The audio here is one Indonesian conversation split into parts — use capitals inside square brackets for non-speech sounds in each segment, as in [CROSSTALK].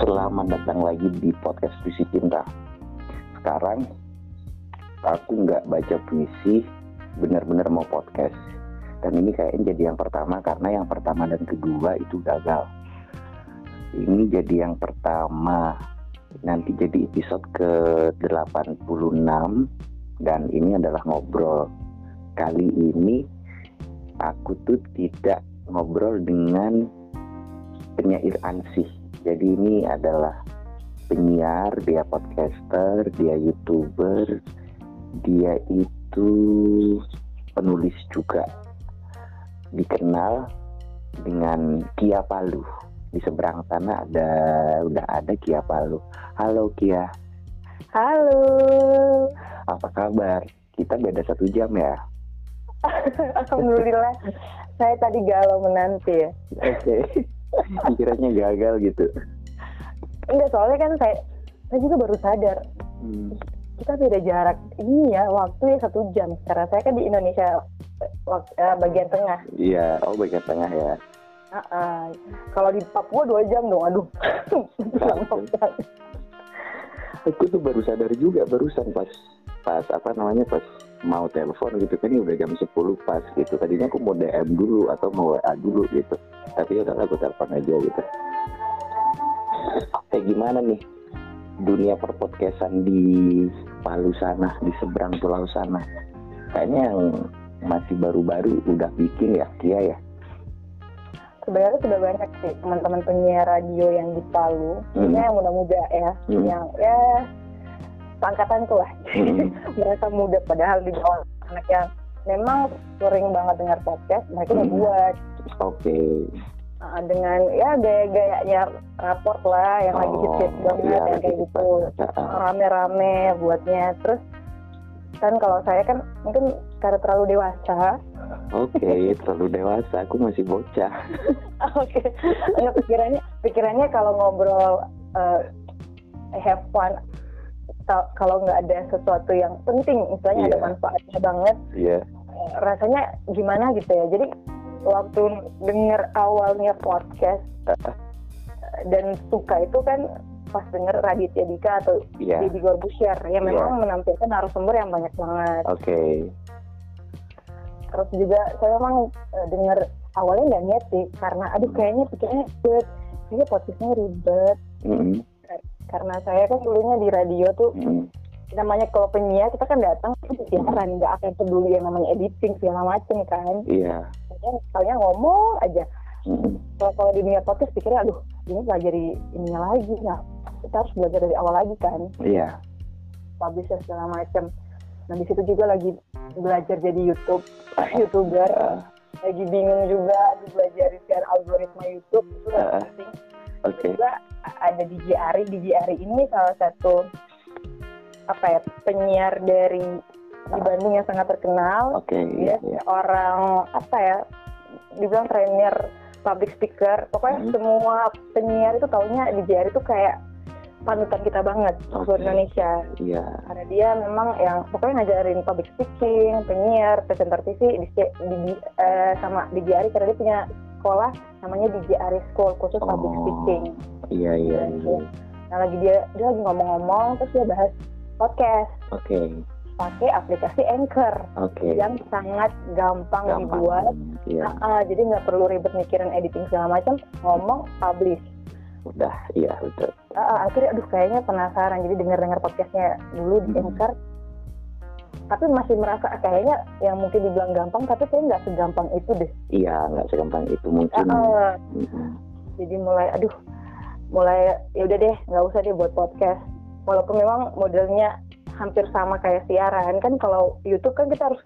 Selamat datang lagi di podcast Puisi Cinta. Sekarang aku nggak baca puisi, benar-benar mau podcast. Dan ini kayaknya jadi yang pertama karena yang pertama dan kedua itu gagal. Ini jadi yang pertama. Nanti jadi episode ke-86 dan ini adalah ngobrol. Kali ini aku tuh tidak ngobrol dengan penyair ansih. Jadi ini adalah penyiar, dia podcaster, dia youtuber, dia itu penulis juga. Dikenal dengan Kia Palu. Di seberang sana ada udah ada Kia Palu. Halo Kia, Halo. apa kabar? Kita beda satu jam ya. [LAUGHS] Alhamdulillah. Saya tadi galau menanti ya. Oke. [LAUGHS] Pikirannya gagal gitu. Enggak soalnya kan saya saya juga baru sadar Hmm. kita beda jarak. Iya, waktu ya satu jam. Karena saya kan di Indonesia eh, bagian tengah. Iya, oh bagian tengah ya. Ah, ah. Kalau di Papua dua jam dong. Aduh. Aku tuh baru sadar juga barusan pas pas apa namanya pas mau telepon gitu kan ini udah jam 10 pas gitu. Tadinya aku mau DM dulu atau mau WA dulu gitu. Tapi udah aku telepon aja gitu. Kayak gimana nih dunia perpodcastan di Palu sana, di seberang pulau sana. Kayaknya yang masih baru-baru udah bikin ya, Kia ya. Sebenarnya sudah banyak sih teman-teman penyiar radio yang di Palu. Hmm. Yang muda-muda ya. Hmm. Yang ya pangkatan tuh lah. Hmm. [LAUGHS] mereka muda padahal di bawah anak yang memang sering banget dengar podcast mereka udah Hmm. buat Oke. uh, dengan ya gaya-gayanya raport lah yang lagi Oh, hit-hit banget iya, yang lagi kayak gitu Ah, rame-rame buatnya terus kan kalau saya kan mungkin karena terlalu dewasa Oke, [LAUGHS] terlalu dewasa. Aku masih bocah. [LAUGHS] oke Enggak, pikirannya pikirannya kalau ngobrol uh, have fun kalau nggak ada sesuatu yang penting misalnya ada Iya. manfaatnya banget Iya. rasanya gimana gitu ya. Jadi waktu denger awalnya podcast eh, dan suka itu kan pas denger Raditya Dika atau Iya. Deddy Corbuzier yang memang menampilkan narasumber yang banyak banget. Oke. Terus juga saya memang eh, denger awalnya nggak niat sih karena aduh kayaknya pikirnya ribet, kayaknya podcastnya ribet. Mm-mm. Karena saya kan dulunya di radio tuh Mm-mm. namanya kalau penyiar kita kan datang siaran nggak akan peduli yang namanya editing segala macem kan. Iya. Kayaknya kalian ngomong aja Mm-mm. kalau kalau di dunia podcast pikirnya aduh ini pelajari ininya lagi nah kita harus belajar dari awal lagi kan Iya. publisher segala macam nah di situ juga lagi belajar jadi YouTube [LAUGHS] youtuber lagi bingung juga belajar secara algoritma YouTube itu uh, penting Terus juga ada DJ Ari DJ Ari ini salah satu apa ya penyiar dari di Bandung yang sangat terkenal Oke. dia Iya. Iya. orang apa ya dibilang trainer public speaker pokoknya Hmm. semua penyiar itu taunya di JR itu kayak panutan kita banget Oke. Indonesia Iya. karena dia memang yang pokoknya ngajarin public speaking penyiar presenter TV di, di, di- eh, sama di JR karena dia punya sekolah namanya di JR School khusus public Oh. speaking Iya. Iya. Iya. nah lagi dia dia lagi ngomong-ngomong terus dia bahas podcast Oke. pakai aplikasi Anchor Oke. yang sangat gampang, dibuat Iya. Ah, ah, jadi nggak perlu ribet mikirin editing segala macam, ngomong publish. Udah. Iya. Betul. Ah, akhirnya, aduh kayaknya penasaran, jadi denger-denger podcastnya dulu di Hmm. Anchor. Tapi masih merasa ah, kayaknya yang mungkin dibilang gampang, tapi kayaknya nggak segampang itu deh. Iya. Nggak segampang itu mungkin. ah, Mm-mm. jadi mulai, aduh, mulai ya udah deh, nggak usah deh buat podcast. Walaupun memang modelnya hampir sama kayak siaran kan, kalau YouTube kan kita harus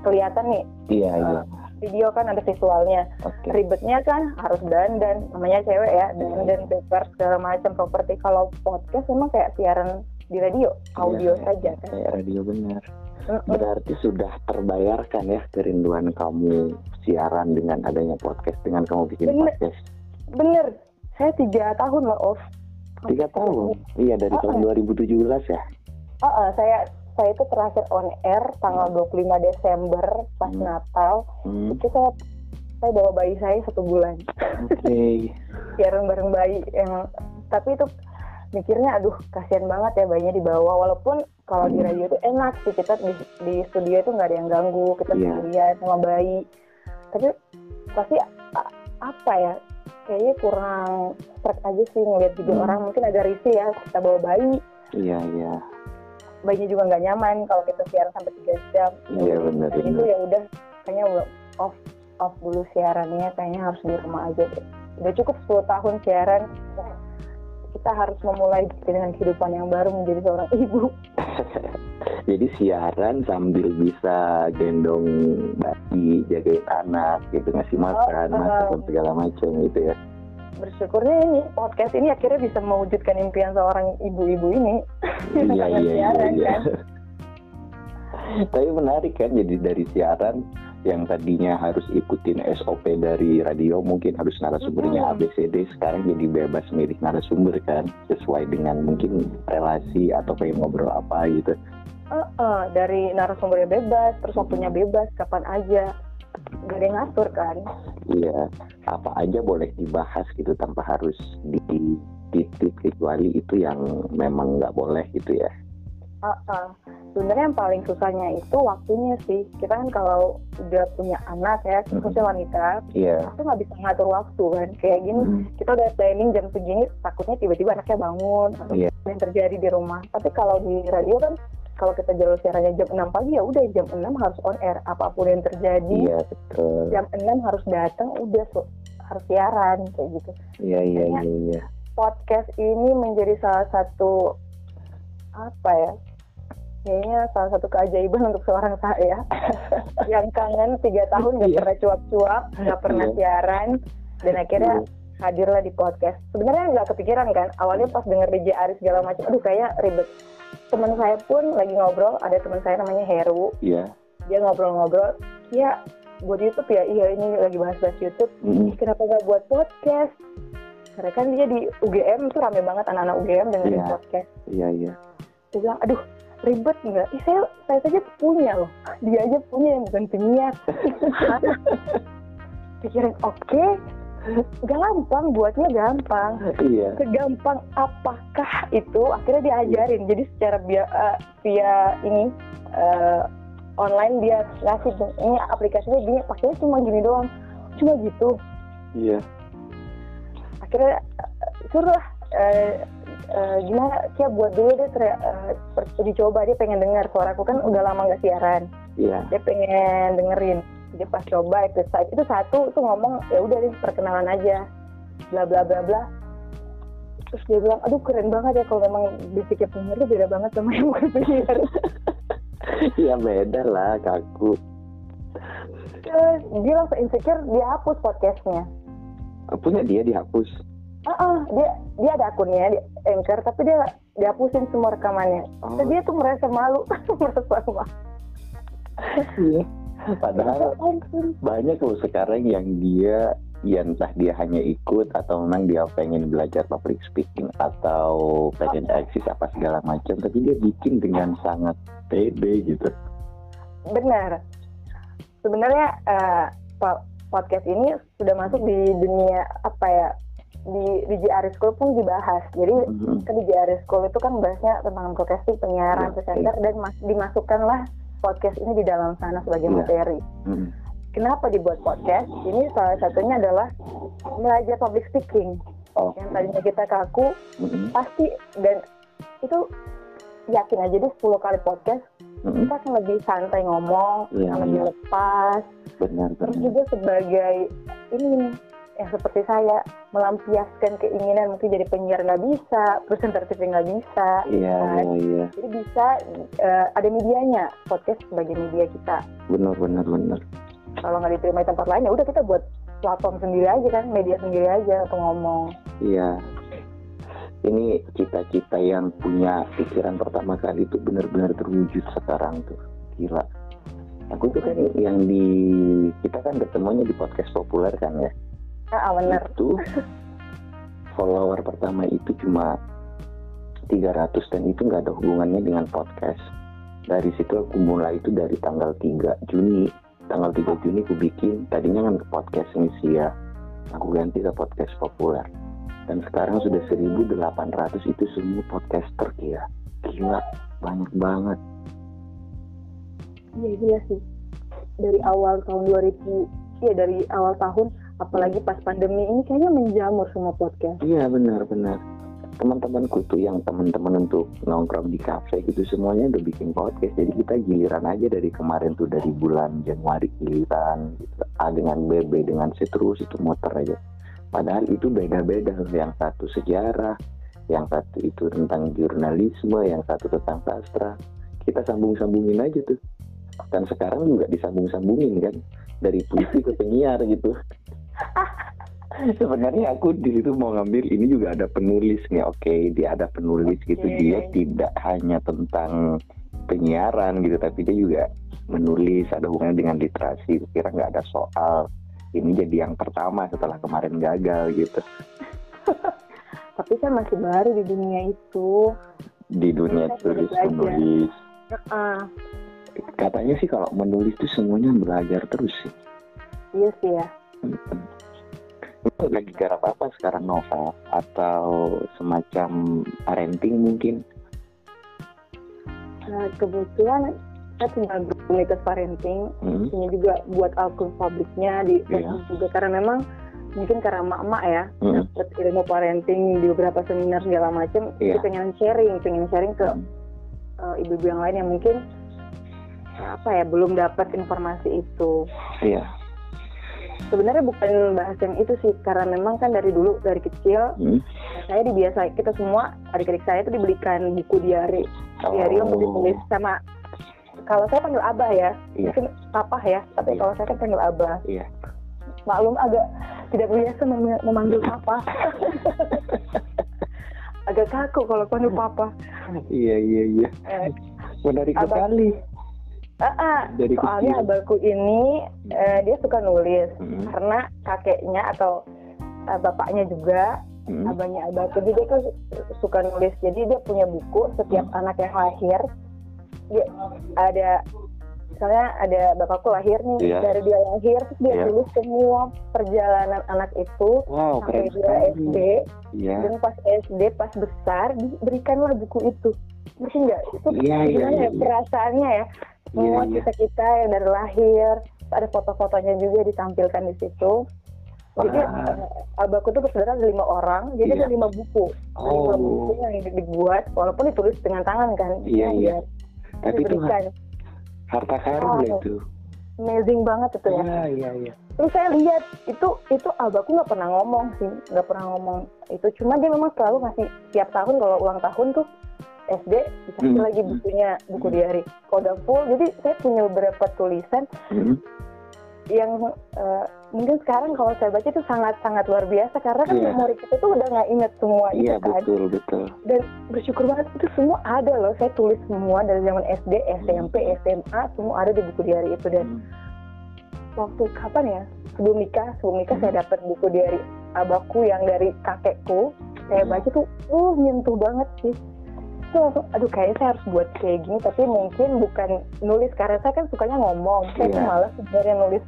kelihatan nih Iya. Iya. Video kan ada visualnya. Oke. ribetnya kan harus dandan namanya cewek ya dandan paper segala macam properti kalau podcast memang kayak siaran di radio audio Iya, saja kan Kayak radio benar. Berarti sudah terbayarkan ya kerinduan kamu siaran dengan adanya podcast, dengan kamu bikin Bener. podcast. bener saya tiga tahun loh off Tiga tahun. Iya dari Oh, tahun 2017 ya. Oh, oh, saya saya itu terakhir on air tanggal 25 Desember pas Hmm. Natal Hmm. itu saya saya bawa bayi saya satu bulan Oke. [LAUGHS] siaran bareng bayi yang tapi itu mikirnya aduh kasihan banget ya bayinya di bawah walaupun kalau di radio itu enak sih kita di, di studio itu nggak ada yang ganggu kita Iya. sendirian sama bayi tapi pasti apa ya kayaknya kurang strek aja sih ngeliat juga Hmm. orang mungkin agak risih ya kita bawa bayi iya iya bayinya juga nggak nyaman kalau kita siaran sampai tiga jam. Iya benar Dan itu ya udah kayaknya udah off off dulu siarannya kayaknya harus di rumah aja deh. Udah cukup 10 tahun siaran kita harus memulai dengan kehidupan yang baru menjadi seorang ibu. [LAUGHS] Jadi siaran sambil bisa gendong bayi jagain anak gitu ngasih makan Oh, masakan segala macam gitu ya bersyukurnya ini podcast ini akhirnya bisa mewujudkan impian seorang ibu-ibu ini. Iya [LAUGHS] iya iya Siaran, iya. kan? [LAUGHS] tapi menarik kan jadi dari siaran yang tadinya harus ikutin SOP dari radio mungkin harus narasumbernya Mm-mm. ABCD sekarang jadi bebas milih narasumber kan sesuai dengan mungkin relasi atau pengen ngobrol apa gitu. Eh, eh, dari narasumbernya bebas terus waktunya bebas kapan aja gak ada yang ngatur kan? Iya apa aja boleh dibahas gitu tanpa harus di titik kecuali itu yang memang nggak boleh gitu ya. Eh, eh. sebenarnya yang paling susahnya itu waktunya sih. Kita kan kalau udah punya anak ya khususnya wanita iya. itu nggak bisa ngatur waktu kan? Kayak gini Hmm, kita udah planning jam segini takutnya tiba-tiba anaknya bangun atau Iya. apa yang terjadi di rumah. Tapi kalau di radio kan kalau kita jalur siarannya jam 6 pagi ya udah jam 6 harus on air. Apa pun yang terjadi iya betul. jam 6 harus datang udah so- harus siaran kayak gitu. Iya iya iya iya. podcast ini menjadi salah satu apa ya kayaknya salah satu keajaiban untuk seorang saya [LAUGHS] yang kangen tiga tahun nggak Iya. pernah cuap-cuap nggak pernah Iya. siaran dan akhirnya hadirlah di podcast. Sebenarnya nggak kepikiran kan awalnya pas denger DJ Aris segala macam aduh kayak ribet. Teman saya pun lagi ngobrol ada teman saya namanya Heru. Iya. Dia ngobrol-ngobrol ya buat YouTube ya iya ini lagi bahas-bahas YouTube. Mm, kenapa nggak buat podcast? Karena kan dia di UGM tuh rame banget anak-anak UGM dengerin Iya. podcast. Iya iya. Dia bilang aduh ribet nggak? Ih, saya saya saja punya loh. Dia aja punya yang bukan penyiar. [LAUGHS] Pikirin oke gampang buatnya gampang. Iya. Segampang apakah itu? Akhirnya diajarin. Jadi secara via, eh, via ini eh, online dia ngasih ini aplikasinya gini pakainya cuma gini doang. Cuma gitu. Iya. Akhirnya eh, suruh eh, eh, gimana Kia buat dulu deh tere- eh, per- dicoba. Dia pengen dengar suaraku. Kan udah lama nggak siaran. Iya. Dia pengen dengerin dia pas coba episode itu satu tuh ngomong ya udah deh perkenalan aja. Bla bla bla bla. Terus dia bilang aduh keren banget ya kalau memang basicnya penyiar tuh beda banget sama yang bukan penyiar iya beda lah kaku. Terus dia langsung insecure dia hapus podcastnya. Punya dia dihapus. Ah ah, dia dia ada akunnya di anchor tapi dia dihapusin semua rekamannya. Oh, dia tuh merasa malu [LAUGHS] merasa malu. Iya padahal Ya banyak loh sekarang yang dia ya entah dia hanya ikut atau memang dia pengen belajar public speaking atau pengen eksis apa segala macam tapi dia bikin dengan sangat pede gitu. Benar. Sebenarnya po- podcast ini sudah masuk di dunia apa ya di di JR School pun dibahas. Jadi Mhm. kan di JR School itu kan bahasnya tentang broadcasting penyiaran Iya, presenter dan mas, dimasukkanlah podcast ini di dalam sana sebagai Iya. materi. Kenapa dibuat podcast? Ini salah satunya adalah belajar public speaking. Oh. Yang tadinya kita kaku Mhm. pasti dan itu yakin aja deh 10 kali podcast Mhm. kita akan lebih santai ngomong Iya, akan lebih lepas. Benar terus benar. juga sebagai ini nih, yang seperti saya melampiaskan keinginan mungkin jadi penyiar nggak bisa presenter TV nggak bisa iya kan? iya iya jadi bisa eh, ada medianya podcast sebagai media kita benar benar benar kalau nggak diterima di tempat lain ya udah kita buat platform sendiri aja kan media sendiri aja untuk ngomong Iya. Ini cita-cita yang punya pikiran pertama kali itu benar-benar terwujud sekarang tuh. Gila. Aku tuh kan yang di kita kan ketemunya di podcast populer kan ya. Ah bener Itu follower pertama itu cuma 300 dan itu nggak ada hubungannya dengan podcast. Dari situ aku mulai itu dari tanggal 3 Juni. Tanggal 3 Juni aku bikin, tadinya kan ke podcast ini sih ya. Aku ganti ke podcast populer dan sekarang sudah 1800 itu semua podcaster gila gila banyak banget Iya gila sih. Dari awal tahun 2000, iya dari awal tahun, apalagi pas pandemi ini kayaknya menjamur semua podcast. iya benar benar. Teman-temanku tuh yang teman-teman untuk nongkrong di kafe gitu semuanya udah bikin podcast. Jadi kita giliran aja dari kemarin tuh dari bulan Januari giliran gitu. A dengan B B dengan C terus itu muter aja. Padahal itu beda-beda. Yang satu sejarah yang satu itu tentang jurnalisme yang satu tentang sastra. Kita sambung-sambungin aja tuh. Dan sekarang juga disambung-sambungin kan? Dari puisi ke penyiar gitu [LAUGHS] sebenarnya aku di situ mau ngambil ini juga ada penulis nih oke dia ada penulis gitu. Oke. dia tidak hanya tentang penyiaran gitu tapi dia juga menulis ada hubungannya dengan literasi. Kira nggak ada soal. Ini jadi yang pertama setelah kemarin gagal gitu. [LAUGHS] Tapi kan masih baru di dunia itu. di dunia tulis menulis katanya sih kalau menulis tuh semuanya belajar terus sih. Iya sih ya. Lu lagi garap apa sekarang novel atau semacam parenting mungkin Nah, kebetulan saya tinggal di komunitas parenting. Hmm, Ini juga buat akun publiknya di Iya. Facebook juga karena memang mungkin karena emak-emak ya Hmm. dapat ilmu parenting di beberapa seminar segala macam Iya. itu pengen sharing pengen sharing ke Hmm. uh, ibu-ibu yang lain yang mungkin apa ya belum dapat informasi itu iya sebenarnya bukan bahas yang itu sih karena memang kan dari dulu dari kecil Hmm. saya dibiasa kita semua adik-adik saya itu dibelikan buku diari diari untuk ditulis sama kalau saya panggil abah ya Oh. Iya. mungkin papa ya tapi Iya. kalau saya kan panggil abah Iya. maklum agak tidak biasa mem- memanggil papa [LAUGHS] agak kaku kalau panggil papa Iya iya iya. Eh, Menarik Abang- sekali. Ah, ah, Dari soalnya kecil. abahku ini eh, dia suka nulis Hmm. karena kakeknya atau eh, bapaknya juga Hmm. abangnya abahku juga kan suka nulis jadi dia punya buku setiap Hmm. anak yang lahir dia ada misalnya ada bapakku lahir nih Iya. dari dia lahir terus dia Iya. tulis semua perjalanan anak itu Wow sampai dia SD. Iya. dan pas SD pas besar diberikanlah buku itu ngerti nggak itu Iya, iya, gimana iya, ya iya. perasaannya ya semua Iya, iya. kita kita yang dari lahir ada foto-fotonya juga ditampilkan di situ jadi Wah. eh, abahku tuh bersaudara ada lima orang jadi Iya. ada lima buku Ada lima Oh. buku yang dibuat walaupun ditulis dengan tangan kan Iya, iya. biar Tapi itu diberikan harta karun Oh, itu. amazing banget itu ya Iya iya iya. terus saya lihat itu itu abahku nggak pernah ngomong sih nggak pernah ngomong itu cuma dia memang selalu ngasih tiap tahun kalau ulang tahun tuh SD dikasih Hmm. lagi bukunya buku Hmm. diary kalau udah full jadi saya punya beberapa tulisan Hmm. yang eh, mungkin sekarang kalau saya baca itu sangat sangat luar biasa karena kan Iya. memori kita tuh udah nggak inget semua itu Iya kan betul betul. dan bersyukur banget itu semua ada loh saya tulis semua dari zaman SD SMP SMA semua ada di buku diary itu dan Hmm. waktu kapan ya sebelum nikah sebelum nikah Hmm. saya dapat buku dari abahku yang dari kakekku saya Hmm. baca tuh uh nyentuh banget sih itu langsung aduh kayaknya saya harus buat kayak gini tapi mungkin bukan nulis karena saya kan sukanya ngomong saya tuh Iya. malas sebenarnya nulis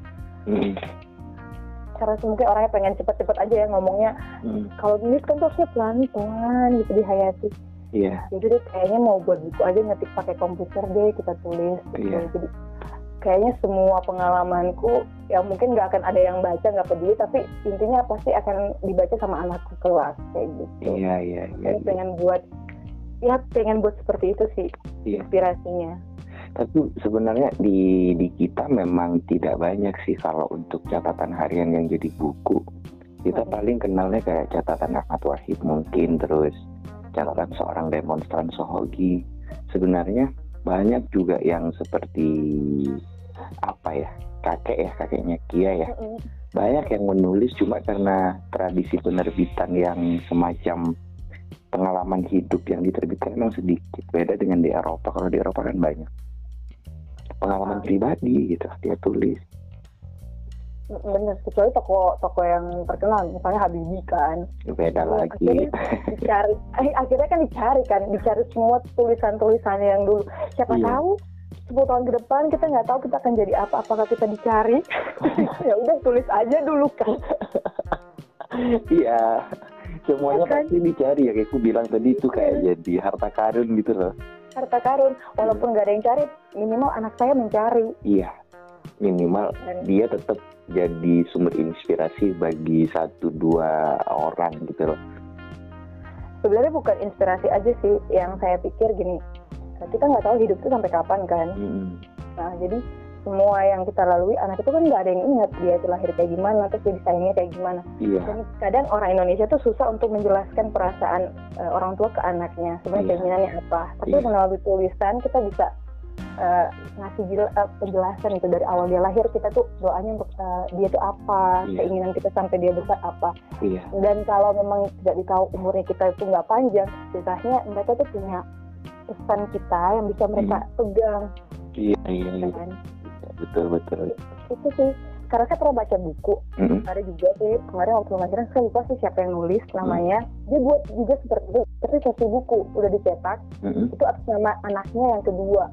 Hmm. karena mungkin orangnya pengen cepet-cepet aja ya ngomongnya Hmm. kalau nulis kan tuh pelan-pelan gitu dihayati Iya. jadi deh kayaknya mau buat buku aja ngetik pakai komputer deh kita tulis gitu. Iya. jadi kayaknya semua pengalamanku yang mungkin nggak akan ada yang baca nggak peduli tapi intinya pasti akan dibaca sama anakku kelas kayak gitu Iya iya iya. Jadi pengen buat ya pengen buat seperti itu sih Iya. inspirasinya Tapi sebenarnya di di kita memang tidak banyak sih kalau untuk catatan harian yang jadi buku. Kita Hmm. paling kenalnya kayak catatan Ahmad Wahid mungkin terus catatan seorang demonstran Sohogi. Sebenarnya banyak juga yang seperti apa ya kakek ya kakeknya Kia ya banyak yang menulis cuma karena tradisi penerbitan yang semacam pengalaman hidup yang diterbitkan memang sedikit. Beda dengan di Eropa kalau di Eropa kan banyak. Pengalaman Ah. pribadi gitu dia tulis. Bener kecuali toko toko yang terkenal misalnya Habibie kan. Beda Iya, lagi. akhirnya dicari eh, akhirnya kan dicari kan dicari semua tulisan tulisannya yang dulu. Siapa Iya. tahu 10 tahun ke depan kita nggak tahu kita akan jadi apa apakah kita dicari? [LAUGHS] Ya udah tulis aja dulu kan. Iya semuanya Kan? pasti dicari ya kayak aku bilang tadi itu kayak jadi harta karun gitu loh. Harta karun walaupun nggak ada yang cari minimal anak saya mencari. Iya minimal dan dia tetap jadi sumber inspirasi bagi satu dua orang gitu loh. Sebenarnya bukan inspirasi aja sih yang saya pikir gini kita nggak tahu hidup itu sampai kapan kan. Mm-mm. nah jadi semua yang kita lalui anak itu kan nggak ada yang ingat dia itu lahir kayak gimana terus dia disayangnya kayak gimana iya dan kadang orang Indonesia tuh susah untuk menjelaskan perasaan eh, orang tua ke anaknya sebenarnya Iya. keinginannya apa tapi Iya. melalui tulisan kita bisa eh, ngasih jel- eh, penjelasan itu dari awal dia lahir kita tuh doanya untuk eh, dia tuh apa Iya. keinginan kita sampai dia besar apa iya dan kalau memang tidak ditahu umurnya kita itu nggak panjang istilahnya mereka tuh punya pesan kita yang bisa mereka pegang iya iya, ya iya. Betul betul. Itu sih. Karena saya pernah baca buku. Mm-mm. ada juga sih. Kemarin waktu pelajaran saya lupa sih siapa yang nulis namanya. Dia buat juga seperti itu. Tapi versi buku udah dicetak. Mm-mm. itu atas nama anaknya yang kedua.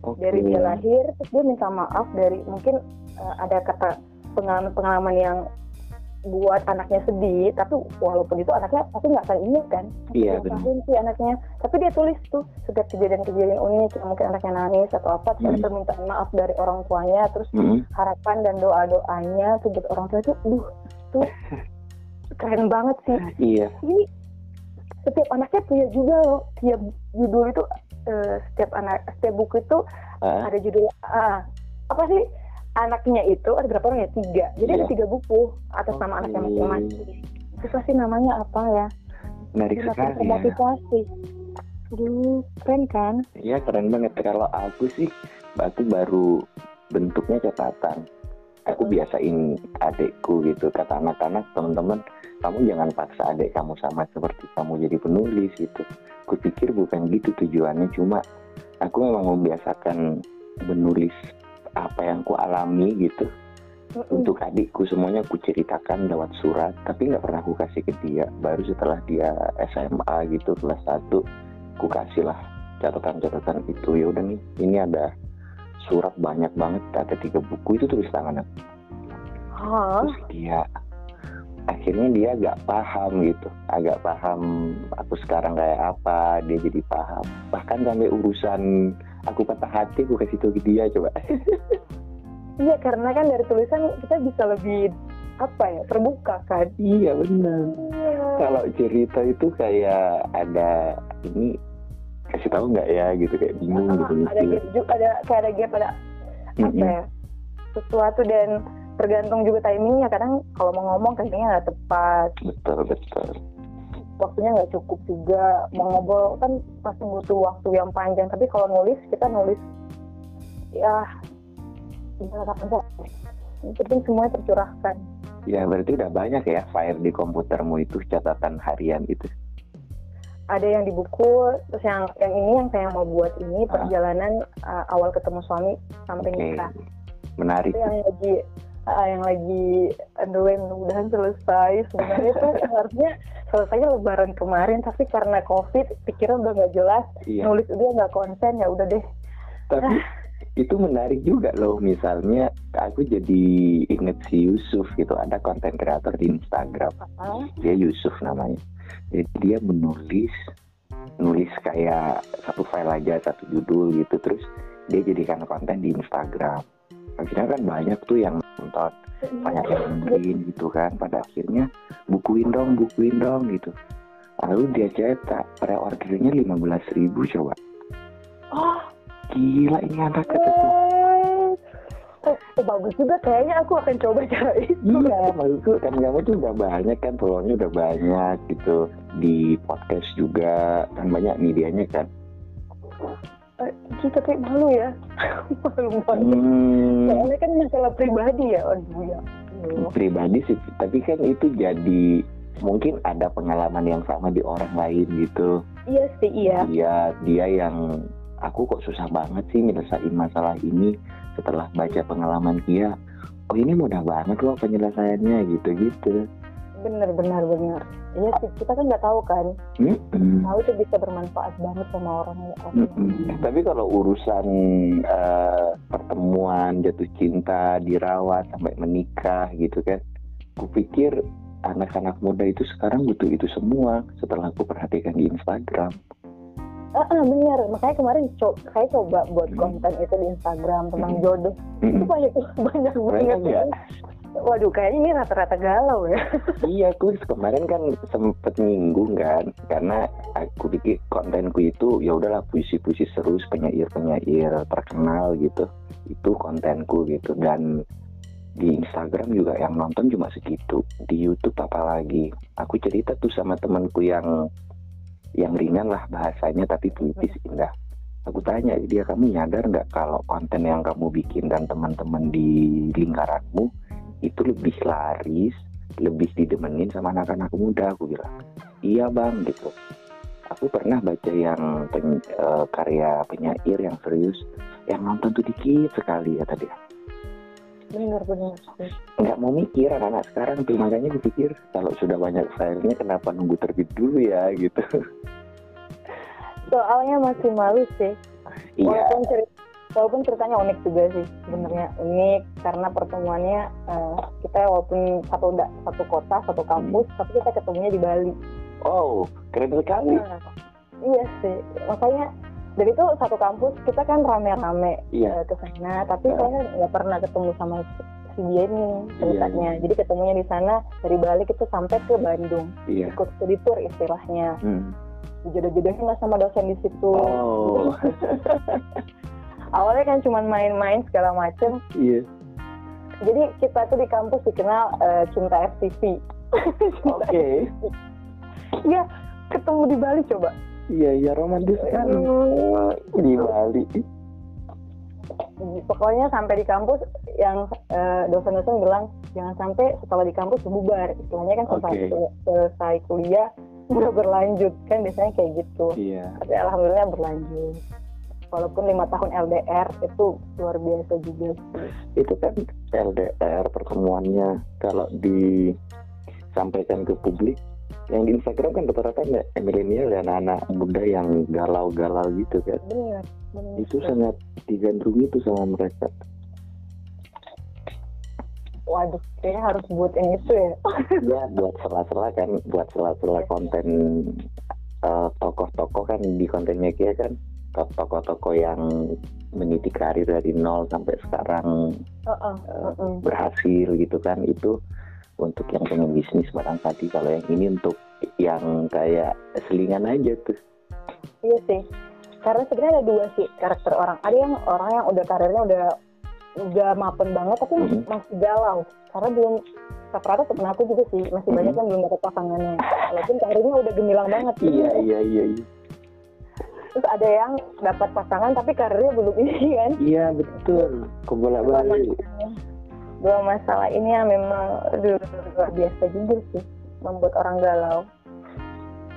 Oke. dari dia lahir terus dia minta maaf dari mungkin eh, ada kata pengalaman-pengalaman yang buat anaknya sedih tapi walaupun itu anaknya pasti nggak akan ingat kan. Iya, benar. sih anaknya. Tapi dia tulis tuh setiap kejadian-kejadian unik yang mungkin anaknya nangis atau apa terus Hmm. permintaan maaf dari orang tuanya terus Mm-mm. harapan dan doa-doanya tuh buat orang tua itu duh tuh keren banget sih. Iya. Ini setiap anaknya punya juga loh. Tiap judul itu eh, setiap anak setiap buku itu Ah, ada judul ah, apa sih anaknya itu ada berapa orang ya? Tiga. Jadi ada Iya. tiga buku atas nama Oke. anaknya masing-masing. Itu pasti namanya apa ya? Menarik sekali ya. motivasi Aduh, keren kan? Iya keren banget. Kalau aku sih aku baru bentuknya catatan. Aku Mm. biasain adekku gitu kata anak-anak teman-teman kamu jangan paksa adek kamu sama seperti kamu jadi penulis gitu. Aku pikir bukan gitu tujuannya cuma aku memang membiasakan menulis apa yang ku alami gitu. Mm-mm. untuk adikku semuanya aku ceritakan lewat surat tapi nggak pernah aku kasih ke dia. Baru setelah dia SMA gitu kelas 1 aku kasih lah catatan-catatan itu. Ya udah nih ini ada surat banyak banget ada tiga buku itu tulis tangan aku. Hah? terus dia akhirnya dia agak paham gitu. Agak paham aku sekarang kayak apa dia jadi paham. Bahkan sampai urusan aku patah hati aku kasih tahu ke dia coba. [LAUGHS] Iya karena kan dari tulisan kita bisa lebih apa ya terbuka kan. iya benar. Iya. kalau cerita itu kayak ada ini kasih tahu nggak ya gitu kayak bingung Ah, gitu ada gap juga ada kayak ada gap ada apa ya sesuatu dan tergantung juga timingnya. Kadang kalau mau ngomong kayaknya nggak tepat. Betul betul waktunya nggak cukup juga. Mau ngobrol kan pasti butuh waktu yang panjang. Tapi kalau nulis kita nulis ya gimana penting semuanya tercurahkan. Ya berarti udah banyak ya file di komputermu itu catatan harian itu. Ada yang di buku terus yang yang ini yang saya mau buat ini Ah. perjalanan uh, awal ketemu suami sampai oke. nikah. Menarik itu yang lagi uh, yang lagi aduh mudah-mudahan selesai sebenarnya tuh [LAUGHS] harusnya selesainya lebaran kemarin tapi karena covid pikiran udah nggak jelas iya. nulis udah nggak konsen ya udah deh. Tapi itu menarik juga loh misalnya aku jadi inget si Yusuf gitu ada konten kreator di Instagram. Ah, dia Yusuf namanya. Jadi dia menulis nulis kayak satu file aja satu judul gitu terus dia jadikan konten di Instagram akhirnya kan banyak tuh yang nonton. Banyak yang dengerin gitu kan. Pada akhirnya bukuin dong bukuin dong gitu. Lalu dia cetak pre-ordernya 15.000 ribu coba. Oh. Gila ini anak kata tuh. Oh, oh, bagus juga. Kayaknya aku akan coba cara itu. Iya, maksudku kan kamu tuh udah banyak kan followernya udah banyak gitu. Di podcast juga kan banyak medianya kan. Eh, Ih, tapi malu ya [LAUGHS] malu banget Hmm, soalnya kan masalah pribadi ya aduh ya pribadi sih, tapi kan itu jadi mungkin ada pengalaman yang sama di orang lain gitu. iya sih iya Dia dia yang aku kok susah banget sih nyelesain masalah ini setelah baca pengalaman dia. Oh ini mudah banget loh penyelesaiannya gitu-gitu. Bener bener bener iya sih kita kan nggak tahu kan Mm-mm. tahu itu bisa bermanfaat banget sama orang ya. Mm-mm. Tapi kalau urusan eh, pertemuan, jatuh cinta, dirawat sampai menikah gitu kan, kupikir anak-anak muda itu sekarang butuh itu semua setelah aku perhatikan di Instagram. Ah, ah, bener makanya kemarin co saya coba buat Hmm. konten itu di Instagram tentang Hmm. jodoh itu Mm-mm. banyak [LAUGHS] banyak Banyak banget ya? Waduh kayaknya ini rata-rata galau ya. [LAUGHS] Iya, aku kemarin kan sempet nyinggung kan, karena aku pikir kontenku itu ya udahlah puisi-puisi seru penyair-penyair terkenal gitu, itu kontenku gitu. Dan di Instagram juga yang nonton cuma segitu, di YouTube apalagi. Aku cerita tuh sama temanku yang yang ringan lah bahasanya tapi puitis indah. Aku tanya dia kamu nyadar nggak kalau konten yang kamu bikin dan teman-teman di lingkaranmu itu lebih laris lebih didemenin sama anak-anak muda aku bilang. Iya bang gitu. Aku pernah baca yang pen- eh, karya penyair yang serius yang nonton tuh dikit sekali kata dia. Bener-bener nggak mau mikir anak-anak sekarang tuh. Makanya gue pikir kalau sudah banyak filenya kenapa nunggu terbit dulu ya gitu. Soalnya masih malu sih. Iya. Walaupun cerita walaupun ceritanya unik juga sih sebenarnya unik karena pertemuannya eh, kita walaupun satu da- satu kota satu kampus Hmm. tapi kita ketemunya di Bali. Oh keren sekali. Nah, iya sih makanya dari itu satu kampus kita kan rame-rame iya. eh, ke sana tapi Ah. saya nggak pernah ketemu sama si dia ini Iya, ceritanya jadi ketemunya di sana dari Bali kita sampai ke Bandung. Iya. Ikut studi tour istilahnya. Hmm. dijodoh-jodohin lah sama dosen di situ. Oh [LAUGHS] awalnya kan cuma main-main segala macem. Iya. Jadi kita tuh di kampus dikenal eh, cinta FTV oke. [LAUGHS] Iya ketemu di Bali coba. Iya iya romantis kan. Di Bali. Pokoknya sampai di kampus yang eh, dosen-dosen bilang jangan sampai setelah di kampus bubar. Istilahnya kan selesai, Oke. selesai kuliah [LAUGHS] udah berlanjut. Kan biasanya kayak gitu. Iya. Tapi alhamdulillah berlanjut walaupun lima tahun LDR itu luar biasa juga sih. Itu kan LDR pertemuannya. Kalau disampaikan ke publik yang di Instagram kan rata-rata ya, milenial dan anak muda yang galau-galau gitu kan. Bener bener itu sangat digandrungi tuh sama mereka. Waduh kayaknya harus buatin itu ya. [LAUGHS] Ya buat sela-sela kan buat sela-sela konten eh, tokoh-tokoh kan di kontennya kia kan tokoh-tokoh yang meniti karir dari nol sampai sekarang Heeh, eh, heeh. berhasil gitu kan itu untuk yang pengen bisnis barangkali kalau yang ini untuk yang kayak selingan aja tuh Iya sih. Karena sebenarnya ada dua sih karakter orang. Ada yang orang yang udah karirnya udah udah mapen banget tapi Mhm. masih galau. Karena belum rata-rata temen aku juga sih masih Mhm. banyak yang belum dapat pasangannya. Walaupun karirnya udah gemilang banget. iya iya iya iya Terus ada yang dapat pasangan tapi karirnya belum ini [LAUGHS] kan. iya betul kebolak balik Dua masalah ini yang memang aduh, luar biasa juga sih membuat orang galau.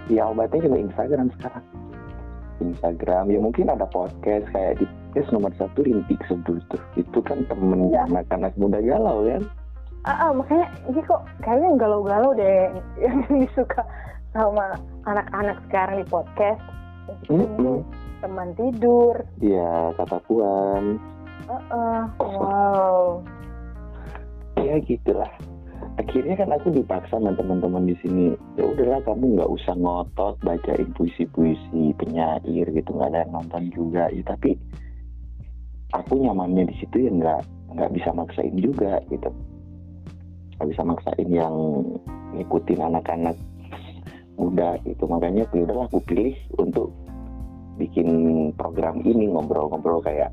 ya obatnya cuma Instagram sekarang Instagram ya mungkin ada podcast kayak di podcast nomor satu rintik seduh tuh itu kan temen Iya. anak-anak muda galau kan Ah, ah, makanya ini kok kayaknya galau-galau deh [LAUGHS] yang disuka sama anak-anak sekarang di podcast. Mm-mm. Teman tidur. Iya kata Puan Heeh. Wow. ya gitulah akhirnya kan aku dipaksa sama teman-teman di sini ya udahlah kamu nggak usah ngotot bacain puisi-puisi penyair gitu nggak ada yang nonton juga ya tapi aku nyamannya di situ ya nggak nggak bisa maksain juga gitu nggak bisa maksain yang ngikutin anak-anak muda gitu makanya ya udahlah aku pilih untuk bikin program ini ngobrol-ngobrol kayak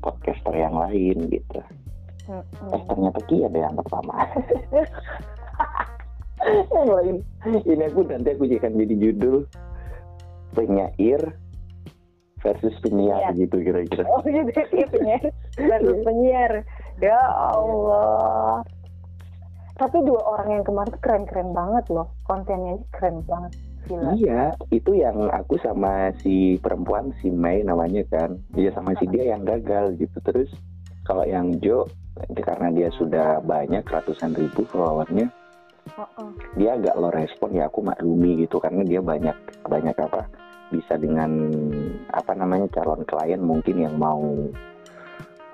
podcaster yang lain gitu Mm-mm. Eh ternyata Ki ada yang pertama. [LAUGHS] yang lain. Ini aku nanti aku akan jadi judul penyair versus penyiar Iya. gitu kira-kira. Oh gitu ya penyiar. Baru penyiar. Ya Allah. Tapi dua orang yang kemarin tuh keren-keren banget loh. Kontennya keren banget. Gila. Iya, itu yang aku sama si perempuan si Mei namanya kan. Iya sama si dia yang gagal gitu. Terus kalau yang Jo karena dia sudah banyak ratusan ribu followernya, Heeh. dia agak low respon ya aku maklumi gitu karena dia banyak banyak apa bisa dengan apa namanya calon klien mungkin yang mau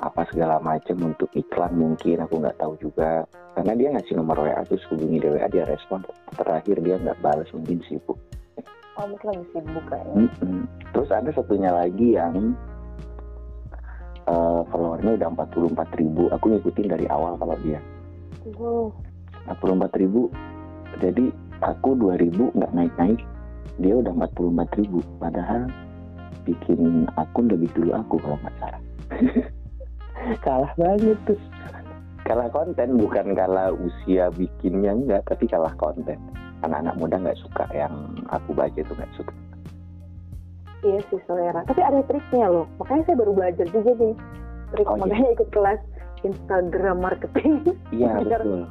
apa segala macam untuk iklan mungkin aku nggak tahu juga. Karena dia ngasih nomor WA terus hubungi di WA dia respon. Terakhir dia nggak balas mungkin sibuk. Oh mungkin lagi sibuk kayaknya Mm-mm. terus ada satunya lagi yang eh, followernya udah 44 ribu. Aku ngikutin dari awal kalau dia. Wow. 44 ribu. Jadi aku 2000 nggak naik-naik dia udah 44 ribu. Padahal bikin akun lebih dulu aku kalau nggak salah [LAUGHS] kalah banget tuh. Kalah konten bukan kalah usia bikinnya enggak tapi kalah konten. Anak-anak muda nggak suka yang aku baca itu nggak suka. Iya sih selera. Tapi ada triknya loh. Makanya saya baru belajar juga nih. Trik Oh, iya. makanya ikut kelas Instagram marketing. Iya [LAUGHS] Biar- betul.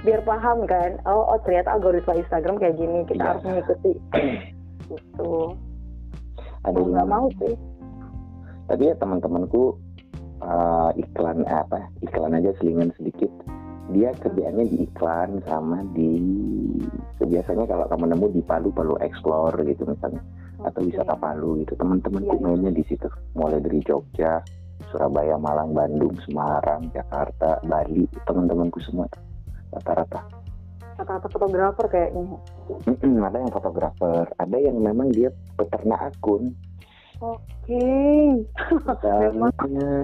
biar paham kan. Oh, oh ternyata algoritma Instagram kayak gini kita Iya. harus mengikuti. Gitu. Ada nggak mau sih. Tapi ya teman-temanku eh, iklan apa iklan aja selingan sedikit. Dia kerjaannya di iklan sama di biasanya kalau kamu nemu di Palu Palu Explore gitu misalnya atau wisata Palu gitu. Teman-temanku Iya. mainnya di situ. Mulai dari Jogja Surabaya Malang Bandung Semarang Jakarta Bali teman-temanku semua. Rata-rata. Kata-kata fotografer kayaknya. Mm-mm, ada yang fotografer. Ada yang memang dia peternak akun oke [LAUGHS] Memang,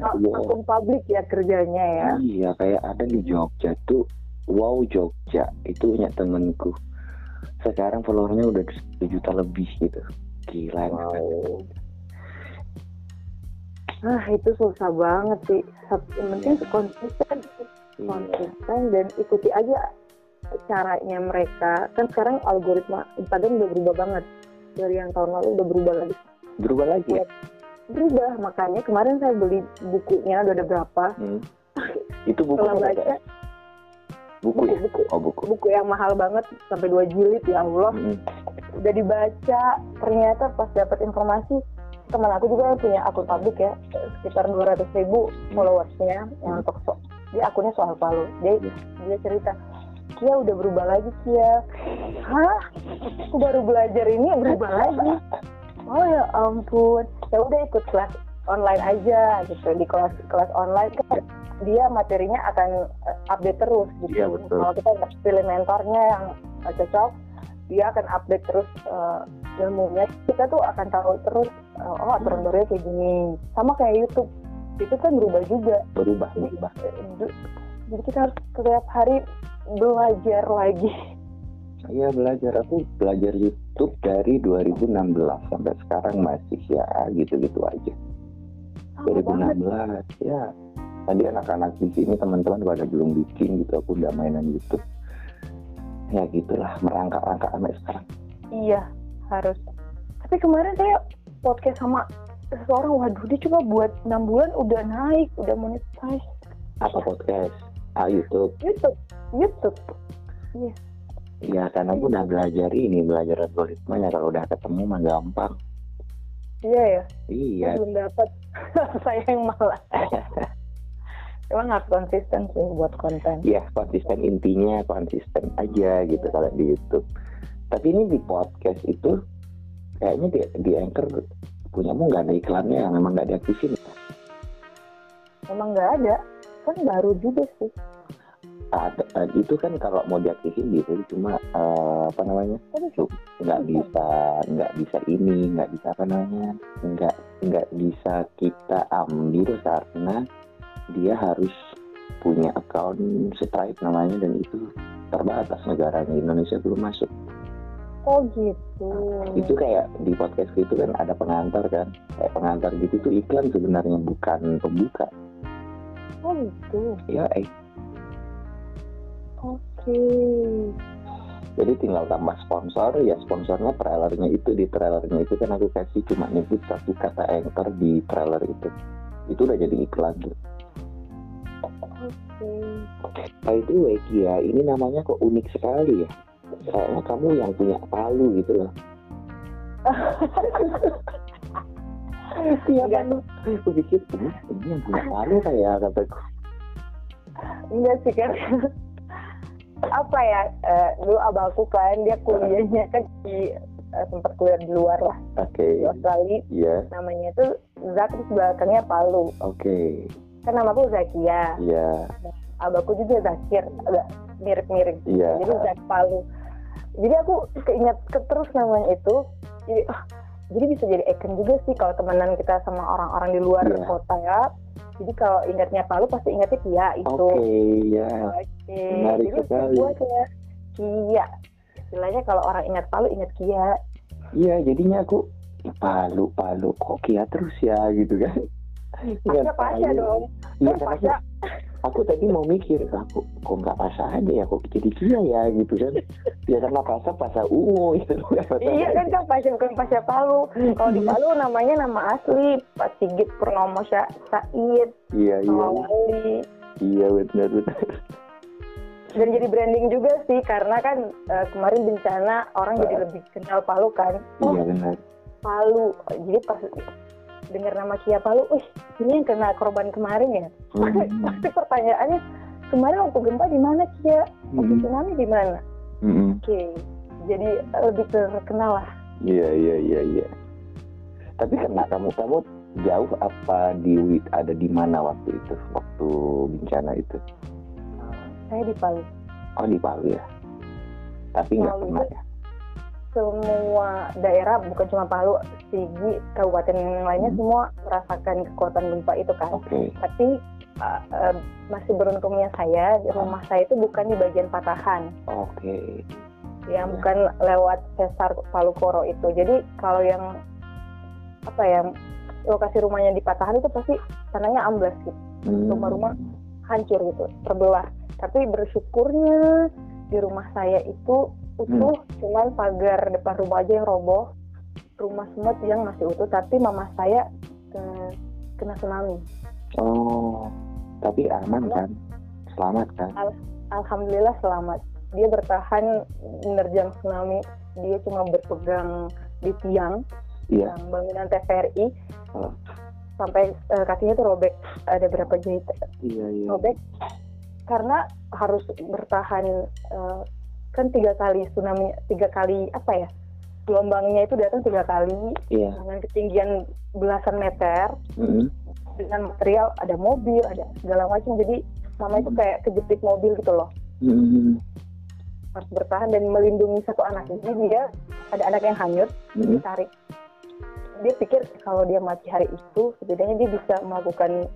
A- akun publik ya kerjanya ya Iya, kayak ada di Jogja tuh. Wow Jogja itu punya temenku. Sekarang followernya udah 1 juta lebih gitu. Gila. wow ah itu susah banget sih Sat- yang penting konsisten Iya. konsisten dan ikuti aja caranya mereka kan sekarang algoritma Instagram udah berubah banget dari yang tahun lalu udah berubah lagi Berubah lagi ya? berubah makanya kemarin saya beli bukunya udah ada berapa Hmm. [LAUGHS] Itu buku apa baca ya? Buku ya? buku-buku Oh buku. buku yang mahal banget sampai dua jilid ya Allah Mm-mm. udah dibaca ternyata pas dapat informasi teman aku juga yang punya akun publik ya sekitar 200 ribu followersnya yang untuk so- dia akunnya soal Palu dia Iya. dia cerita Kia udah berubah lagi Kia hah aku baru belajar ini berubah lagi oh ya ampun. Ya udah ikut kelas online aja gitu. Di kelas kelas online kan dia materinya akan eh, update terus gitu. Iya, betul. kalau kita nggak pilih mentornya yang cocok dia akan update terus eh, ilmunya. Kita tuh akan tahu terus eh, oh aturan barunya kayak gini. Sama kayak YouTube. Itu kan berubah juga. Berubah, jadi, berubah. jadi kita harus setiap hari belajar lagi. Iya belajar. Aku belajar YouTube dari 2016 sampai sekarang masih ya gitu-gitu aja. Banget 2016 ya. Tadi anak-anak di sini teman-teman pada belum bikin gitu. Aku udah mainan YouTube. Ya gitulah merangkak-rangkak sampai sekarang. iya harus tapi kemarin saya podcast sama seseorang waduh dia cuma buat enam bulan udah naik udah monetize Apa podcast? Ah YouTube. YouTube YouTube Ya karena aku udah belajar ini, belajar algoritmanya. Kalau udah ketemu mah gampang. iya ya Iya. belum dapat [LAUGHS] saya yang malah [LAUGHS] emang harus konsisten sih buat konten Iya konsisten intinya konsisten aja gitu kalau di YouTube. Tapi ini di podcast itu kayaknya di, di Anchor punyamu nggak ada iklannya yang memang nggak diaktifin. emang nggak ada kan baru juga sih Ada, eh, itu kan kalau mau diaktifin gitu cuma eh, apa namanya? Nggak bisa nggak bisa ini nggak bisa apa namanya? Nggak nggak bisa kita ambil karena dia harus punya account Stripe namanya dan itu terbatas negaranya Indonesia belum masuk. Oh gitu. Itu kayak di podcast itu kan ada pengantar kan? Kayak pengantar gitu tuh iklan sebenarnya bukan pembuka. Oh gitu. Ya eh oke jadi tinggal tambah sponsor ya sponsornya trailernya itu di trailernya itu kan aku kasih cuma nyebut satu kata anchor di trailer itu itu udah jadi iklan tuh oke By the way Kia, ini namanya kok unik sekali ya. Kayaknya kamu yang punya palu gitu loh. Iya kan? Aku pikir ini, ini yang punya palu kayak kataku. enggak sih kan apa ya eh, dulu abangku kan dia kuliahnya kan di eh, sempat kuliah di luar lah. Oke, di Australia. Iya, namanya itu Zak terus belakangnya Palu. Oke. kan namaku Zakia. Iya. abahku juga Zakir agak mirip-mirip. Iya. jadi Zak Palu. Jadi aku keinget ke terus namanya itu. Jadi ah, jadi bisa jadi icon juga sih kalau temenan kita sama orang-orang di luar Iya. kota ya jadi kalau ingatnya Palu pasti ingatnya Kia itu Oke, ya. Oke, Menarik jadi sekali. gue Kia istilahnya kalau orang ingat Palu ingat Kia Iya, jadinya aku "Ih, Palu, Palu, kok Kia terus ya gitu kan. Pasya Palu. dong Iya, Pasya aku tadi mau mikir, aku kok nggak Pasha aja ya, kok jadi Kia ya gitu kan. Ya karena Pasha, Pasha ungu gitu. [LAUGHS] Iya kan kan Pasya bukan Pasya Palu Kalau di. Palu namanya nama asli Pak Sigit Purnomo Sya- Said Iya, iya. Iya, benar benar. dan jadi branding juga sih karena kan eh, kemarin bencana orang jadi lebih kenal Palu kan oh Iya, benar. Palu jadi pas dengar nama Kia Palu, wih ini yang kena korban kemarin ya. Hmm. [LAUGHS] Pasti pertanyaannya kemarin waktu gempa di mana Kia, waktu Hmm. tsunami di mana? Mm-mm. Oke, jadi eh, lebih terkenal lah. Iya, iya, iya, iya. Tapi kena kamu, kamu jauh apa di ada di mana waktu itu, waktu bencana itu? Saya di Palu. Oh di Palu ya. Tapi nggak itu ya. Semua daerah bukan cuma Palu, Sigi, kabupaten yang lainnya Hmm. semua merasakan kekuatan gempa itu kan. Oke. Tapi eh, eh, masih beruntungnya saya di rumah saya itu bukan di bagian patahan. Oke. yang Ya. bukan lewat sesar Palu Koro itu. Jadi kalau yang apa ya lokasi rumahnya di Patahan itu pasti tanahnya amblas gitu, Hmm. rumah-rumah hancur gitu, terbelah. Tapi bersyukurnya di rumah saya itu utuh, cuman pagar depan rumah aja yang roboh, rumah semut yang masih utuh. Tapi mama saya eh, kena tsunami. Oh, tapi aman kan? Selamat kan? Alhamdulillah selamat. Dia bertahan menerjang tsunami. Dia cuma berpegang di tiang Iya. yang bangunan TVRI Oh. sampai eh, kakinya tuh robek ada berapa jahit Iya, iya. robek karena harus bertahan eh, kan tiga kali tsunami tiga kali apa ya gelombangnya itu datang tiga kali Iya. dengan ketinggian belasan meter Mm-mm. dengan material ada mobil ada segala macam jadi mama itu kayak kejepit mobil gitu loh Mm-mm. harus bertahan dan melindungi satu anak jadi dia ada anak yang hanyut Mm-mm. ditarik dia pikir kalau dia mati hari itu setidaknya dia bisa melakukan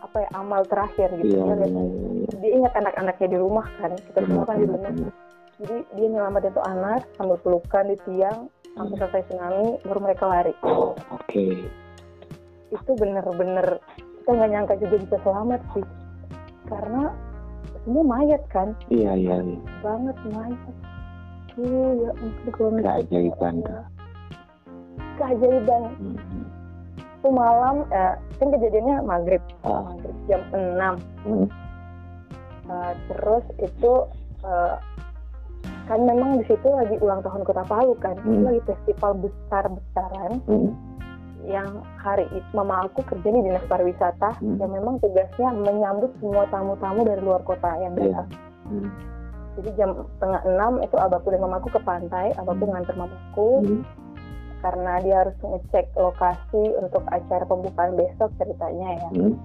apa ya amal terakhir gitu Iya, Dia iya, lihat- iya. dia ingat anak-anaknya di rumah kan kita semua kan di rumah. Jadi dia nyelamatin tuh anak sambil pelukan di tiang sampai selesai tsunami baru mereka lari Oke. itu bener-bener kita nggak nyangka juga bisa selamat sih karena semua mayat kan Iya, iya, iya. banget mayat tuh ya ampun kalau Keajaiban keajaiban Mm-mm. itu malam eh, kan kejadiannya maghrib Ah. maghrib jam 6 Mm. Eh, terus itu eh, kan memang di situ lagi ulang tahun kota Palu kan itu Hmm. lagi festival besar besaran Mm. yang hari itu mama aku kerja di dinas pariwisata Hmm. yang memang tugasnya menyambut semua tamu-tamu dari luar kota yang Iya. datang Mm. jadi jam setengah enam itu abahku dan mamaku ke pantai abahku Hmm. nganter mamaku Mm. karena dia harus ngecek lokasi untuk acara pembukaan besok ceritanya ya Mm.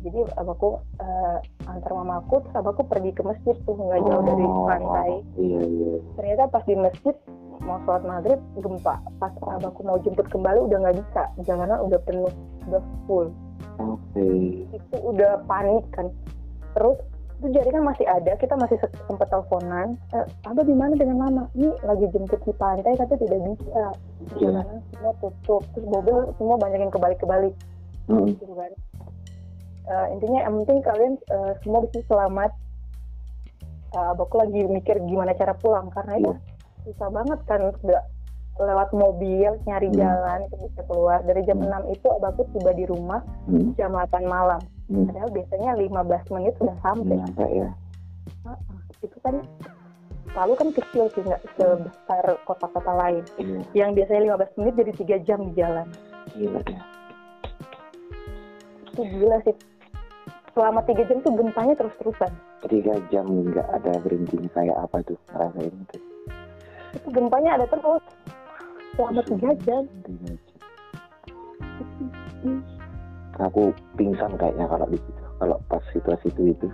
Jadi abahku eh, antar mamaku terus abahku pergi ke masjid tuh nggak jauh dari Oh, pantai. Iya, iya. ternyata pas di masjid mau sholat maghrib gempa. Pas abahku mau jemput kembali udah nggak bisa. Jalanan udah penuh udah full. Oke. itu udah panik kan. Terus itu jaringan masih ada kita masih se- sempat teleponan. Eh, abah di mana dengan mama? Ini lagi jemput di pantai katanya tidak bisa. Iya. jalanan semua tutup. Terus mobil semua banyak yang kebalik-kebalik. Mm. gitu kan Eh, intinya yang penting kalian eh, semua bisa selamat Eh, abahku lagi mikir gimana cara pulang karena itu susah banget kan udah lewat mobil nyari Hmm. jalan itu bisa keluar dari jam Hmm. 6 itu abahku tiba di rumah Mm. jam 8 malam Mm. padahal biasanya 15 menit sudah sampai Nyampe ya. Heeh. itu kan Palu kan kecil sih nggak sebesar kota-kota lain Iya, yang biasanya 15 menit jadi tiga jam di jalan gila ya. itu gila sih selama tiga jam tuh gempanya terus-terusan. Tiga jam nggak ada berhentinya kayak apa tuh? Ngerasain itu. itu gempanya ada terus. Selama tiga jam. Tiga jam. Aku pingsan kayaknya kalau di situ. kalau pas situasi itu itu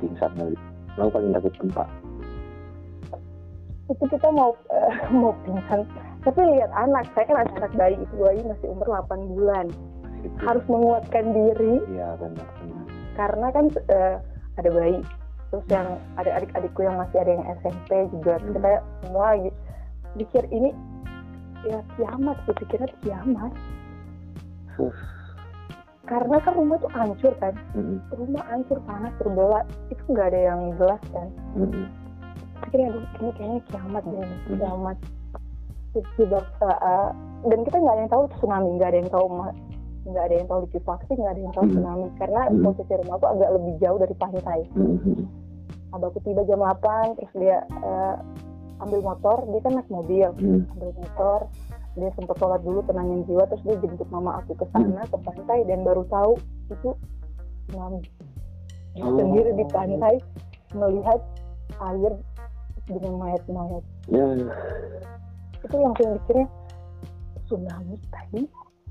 pingsan kali. Lo paling takut gempa. Itu kita mau eh, [LAUGHS] mau pingsan. Tapi lihat anak. Saya kan ada anak bayi itu bayi masih umur 8 bulan. Itu harus menguatkan diri. Iya benar benar karena kan eh, ada bayi terus yang ada adik-adikku yang masih ada yang SMP juga Hmm. kita semua lagi pikir ini ya kiamat sih pikirnya tuh kiamat Huh. karena kan rumah tuh hancur kan Mm-mm. rumah hancur panas terbelah itu nggak ada yang jelas kan Mm-mm. pikirnya aduh ini kayaknya kiamat deh Hmm. kiamat Terus tiba uh, dan kita nggak ada yang tahu tsunami nggak ada yang tahu nggak ada yang tahu likuifaksi nggak ada yang tahu Hmm. tsunami karena Hmm. posisi rumah aku agak lebih jauh dari pantai Mm-mm. abahku tiba jam 8 terus dia uh, ambil motor dia kan naik mobil ambil motor dia sempat sholat dulu tenangin jiwa terus dia jemput mama aku ke sana ke pantai dan baru tahu itu tsunami Oh. sendiri di pantai melihat air dengan mayat-mayat ya itu langsung mikirnya tsunami tadi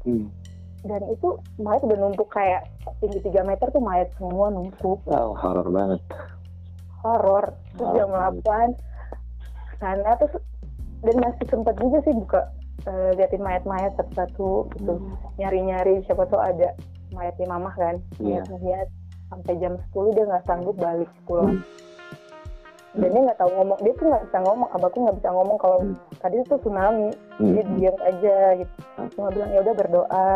Mm. Dan itu mayat udah numpuk kayak tinggi 3 meter tuh mayat semua numpuk wow horor banget horor terus jam banget. 8 sana terus dan masih sempat juga sih buka eh, liatin mayat-mayat satu-satu gitu Hmm. nyari-nyari siapa tuh ada mayatnya mamah kan Iya. lihat sampai jam 10 dia nggak sanggup balik pulang Hmm. dan dia nggak tahu ngomong dia tuh nggak bisa ngomong abahku nggak bisa ngomong kalau Hmm. tadi itu tsunami dia Mm. diam aja gitu Hmm. cuma bilang ya udah berdoa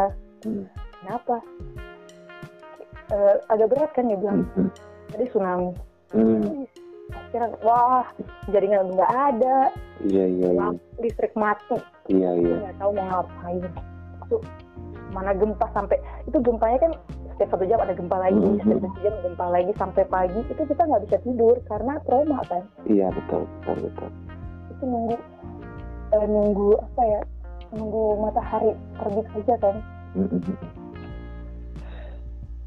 Mm. kenapa? Eh, agak berat kan dia bilang. Mm. tadi tsunami. Mm. akhirnya wah jaringan nggak ada. Iya iya iya. Listrik mati. Iya iya. Nggak tahu mau ngapain. Itu mana gempa sampai itu gempanya kan setiap satu jam ada gempa lagi Mhm. setiap satu jam gempa lagi sampai pagi itu kita nggak bisa tidur karena trauma kan? Iya betul betul betul. Itu nunggu eh, nunggu apa ya? Nunggu matahari terbit aja kan.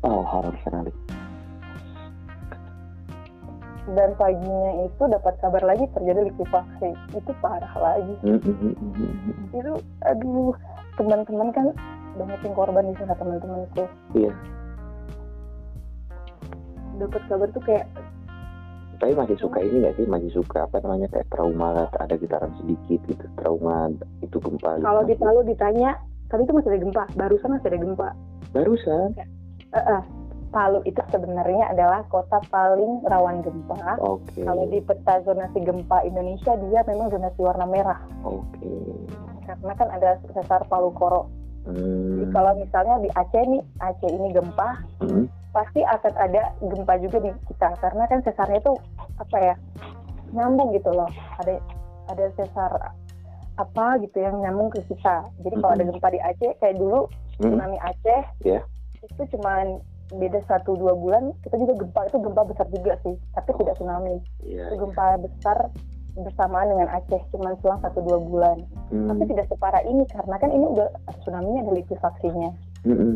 Oh horor sekali. Dan paginya itu dapat kabar lagi terjadi likuifaksi itu parah lagi. Itu aduh teman-teman kan banyak yang korban di sana teman-temanku. Iya. Dapat kabar tuh kayak tapi masih suka ini nggak sih? Masih suka apa namanya? Kayak trauma ada getaran sedikit gitu trauma itu gempa gitu. kalau di Palu ditanya tadi itu masih ada gempa. Barusan masih ada gempa. Barusan? Eh, eh, Palu itu sebenarnya adalah kota paling rawan gempa. Oke. Kalau di peta zonasi gempa Indonesia dia memang zonasi warna merah. Oke. Karena kan ada sesar Palu Koro jadi Hmm. kalau misalnya di Aceh nih Aceh ini gempa Hmm. pasti akan ada gempa juga di kita. Karena kan sesarnya itu apa ya nyambung gitu loh. Ada ada sesar apa gitu yang nyambung ke kita jadi kalau ada gempa di Aceh kayak dulu Hmm. tsunami Aceh Iya. itu cuman beda satu dua bulan kita juga gempa itu gempa besar juga sih tapi Oh. tidak tsunami Iya, itu iya. gempa besar bersamaan dengan Aceh cuman selang satu dua bulan Hmm. tapi tidak separah ini karena kan ini udah tsunami ada likuifaksinya Mm-mm.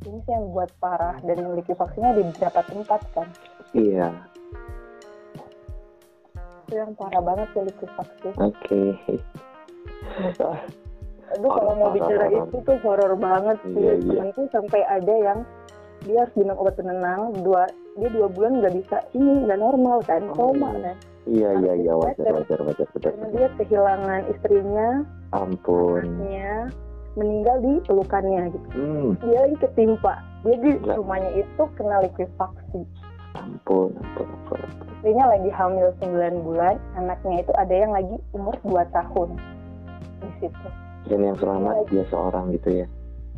ini sih yang buat parah dan likuifaksinya di beberapa tempat kan iya itu yang parah banget sih likuifaksi oke Aduh kalau mau bicara itu tuh horor banget sih. Iya, iya. temanku sampai ada yang dia harus minum obat penenang dua dia dua bulan nggak bisa. Ini nggak normal kan? Oh. koma kan? Iya iya iya. Wajar wajar wajar betul karena dia kehilangan istrinya ampun. anaknya meninggal di pelukannya gitu. Hmm. Dia lagi ketimpa. Dia di Ya. rumahnya itu kena likuifaksi ampun ampun ampun istrinya lagi hamil 9 bulan anaknya itu ada yang lagi umur 2 tahun di situ. Dan yang selamat dia seorang gitu ya?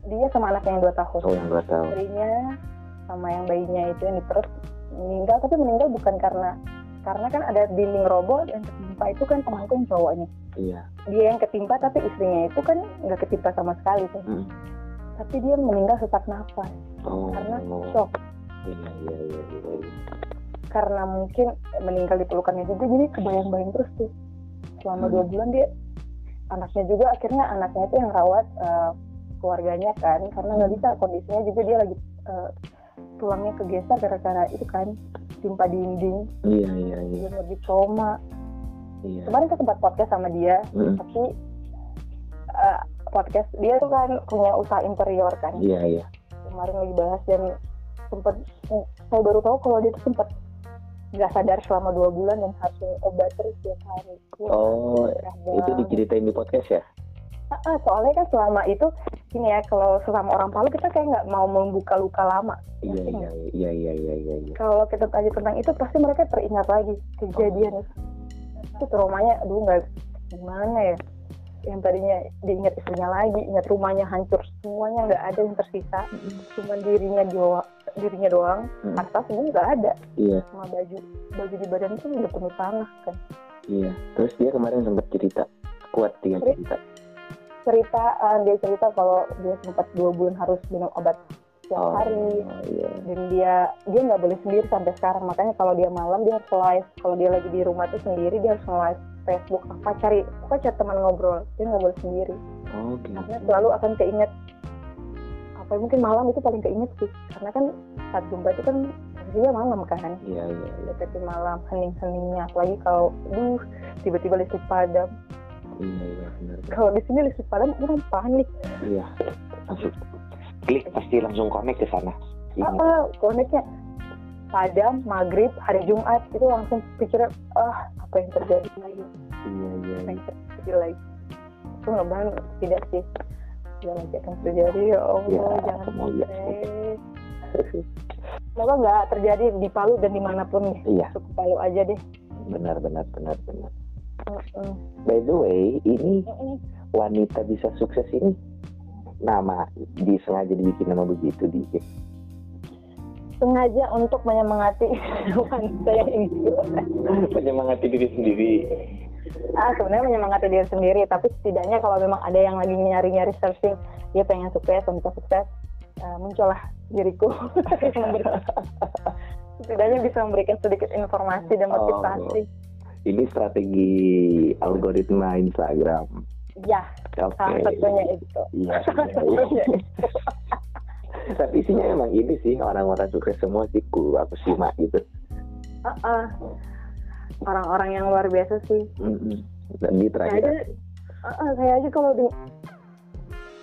Dia sama anaknya yang 2 tahun. Oh yang dua tahun. Istrinya sama yang bayinya itu yang di perut meninggal tapi meninggal bukan karena karena kan ada dinding roboh yang ketimpa itu kan temanku yang cowoknya. Iya. Dia yang ketimpa tapi istrinya itu kan nggak ketimpa sama sekali kan Hmm. tapi dia meninggal sesak nafas. Oh. Karena shock. Iya iya iya iya iya. karena mungkin meninggal di pelukannya juga jadi kebayang-bayang terus tuh. Selama Hmm. dua bulan dia anaknya juga akhirnya anaknya itu yang rawat eh, keluarganya kan. Karena nggak bisa kondisinya juga dia lagi eh, tulangnya kegeser gara-gara itu kan timpa dinding. Iya iya iya. Dia lagi trauma iya. Kemarin saya sempat podcast sama dia Mm, tapi eh, podcast dia tuh kan punya usaha interior kan. Iya iya. Kemarin lagi bahas dan sempat saya baru tahu kalau dia tuh sempat nggak sadar selama dua bulan dan harus minum obat terus tiap hari. Wah, Oh, itu diceritain di podcast ya? Soalnya kan selama itu gini ya kalau sesama orang Palu kita kayak nggak mau membuka luka lama. Iya, iya, iya, iya, iya, iya, iya. kalau kita tanya tentang itu pasti mereka teringat lagi kejadian. Itu itu traumanya aduh nggak gimana ya yang tadinya diingat istrinya lagi ingat rumahnya hancur semuanya nggak ada yang tersisa cuma dirinya doang dirinya doang Mm. harta semua nggak ada Iya, sama baju baju di badan itu udah penuh tanah kan iya. Terus dia kemarin sempat cerita, kuat dia Cerita? cerita. eh, dia cerita kalau dia sempat dua bulan harus minum obat setiap Oh, hari. iya. dan dia dia nggak boleh sendiri sampai sekarang. Makanya kalau dia malam dia harus live. Kalau dia lagi di rumah tuh sendiri dia harus live Facebook. Apa cari apa cari teman ngobrol. Dia nggak boleh sendiri. Oke. karena selalu akan keinget. Apa mungkin malam itu paling keinget sih. Karena kan saat jumpa itu kan posisinya malam kan? Iya, iya, iya. dekat di malam hening-heningnya. Apalagi kalau duh tiba-tiba listrik padam. Iya, iya, benar. kalau di sini listrik padam orang panik. Iya. Langsung klik pasti langsung connect ke sana. Apa koneknya padam maghrib hari Jumat itu langsung pikirnya ah apa yang terjadi lagi? Iya, iya, apa iya. yang terjadi lagi? Itu mudah-mudahan tidak sih. Lagi akan terjadi ya Allah Ya, jangan sampai. [LAUGHS] semoga nggak terjadi di Palu dan di mana pun? Deh Iya, cukup Palu aja deh. Benar, benar, benar, benar. Mm-mm. By the way, ini Mm-mm. wanita bisa sukses ini nama disengaja dibikin nama begitu di sengaja untuk menyemangati wanita yang ingin menyemangati diri sendiri. ah sebenarnya menyemangati diri sendiri tapi setidaknya kalau memang ada yang lagi nyari-nyari searching dia pengen sukses untuk sukses eh, muncullah diriku [LAUGHS] setidaknya bisa memberikan sedikit informasi dan Oh. motivasi Ini strategi algoritma Instagram. Ya salah satunya itu Iya. [LAUGHS] itu Tapi isinya emang ini sih orang-orang sukses semua sih ku aku simak gitu. Ah, ah. orang-orang yang luar biasa sih Mm-mm. Dan di saya aja terakhir. ah, ah, saya aja kalau di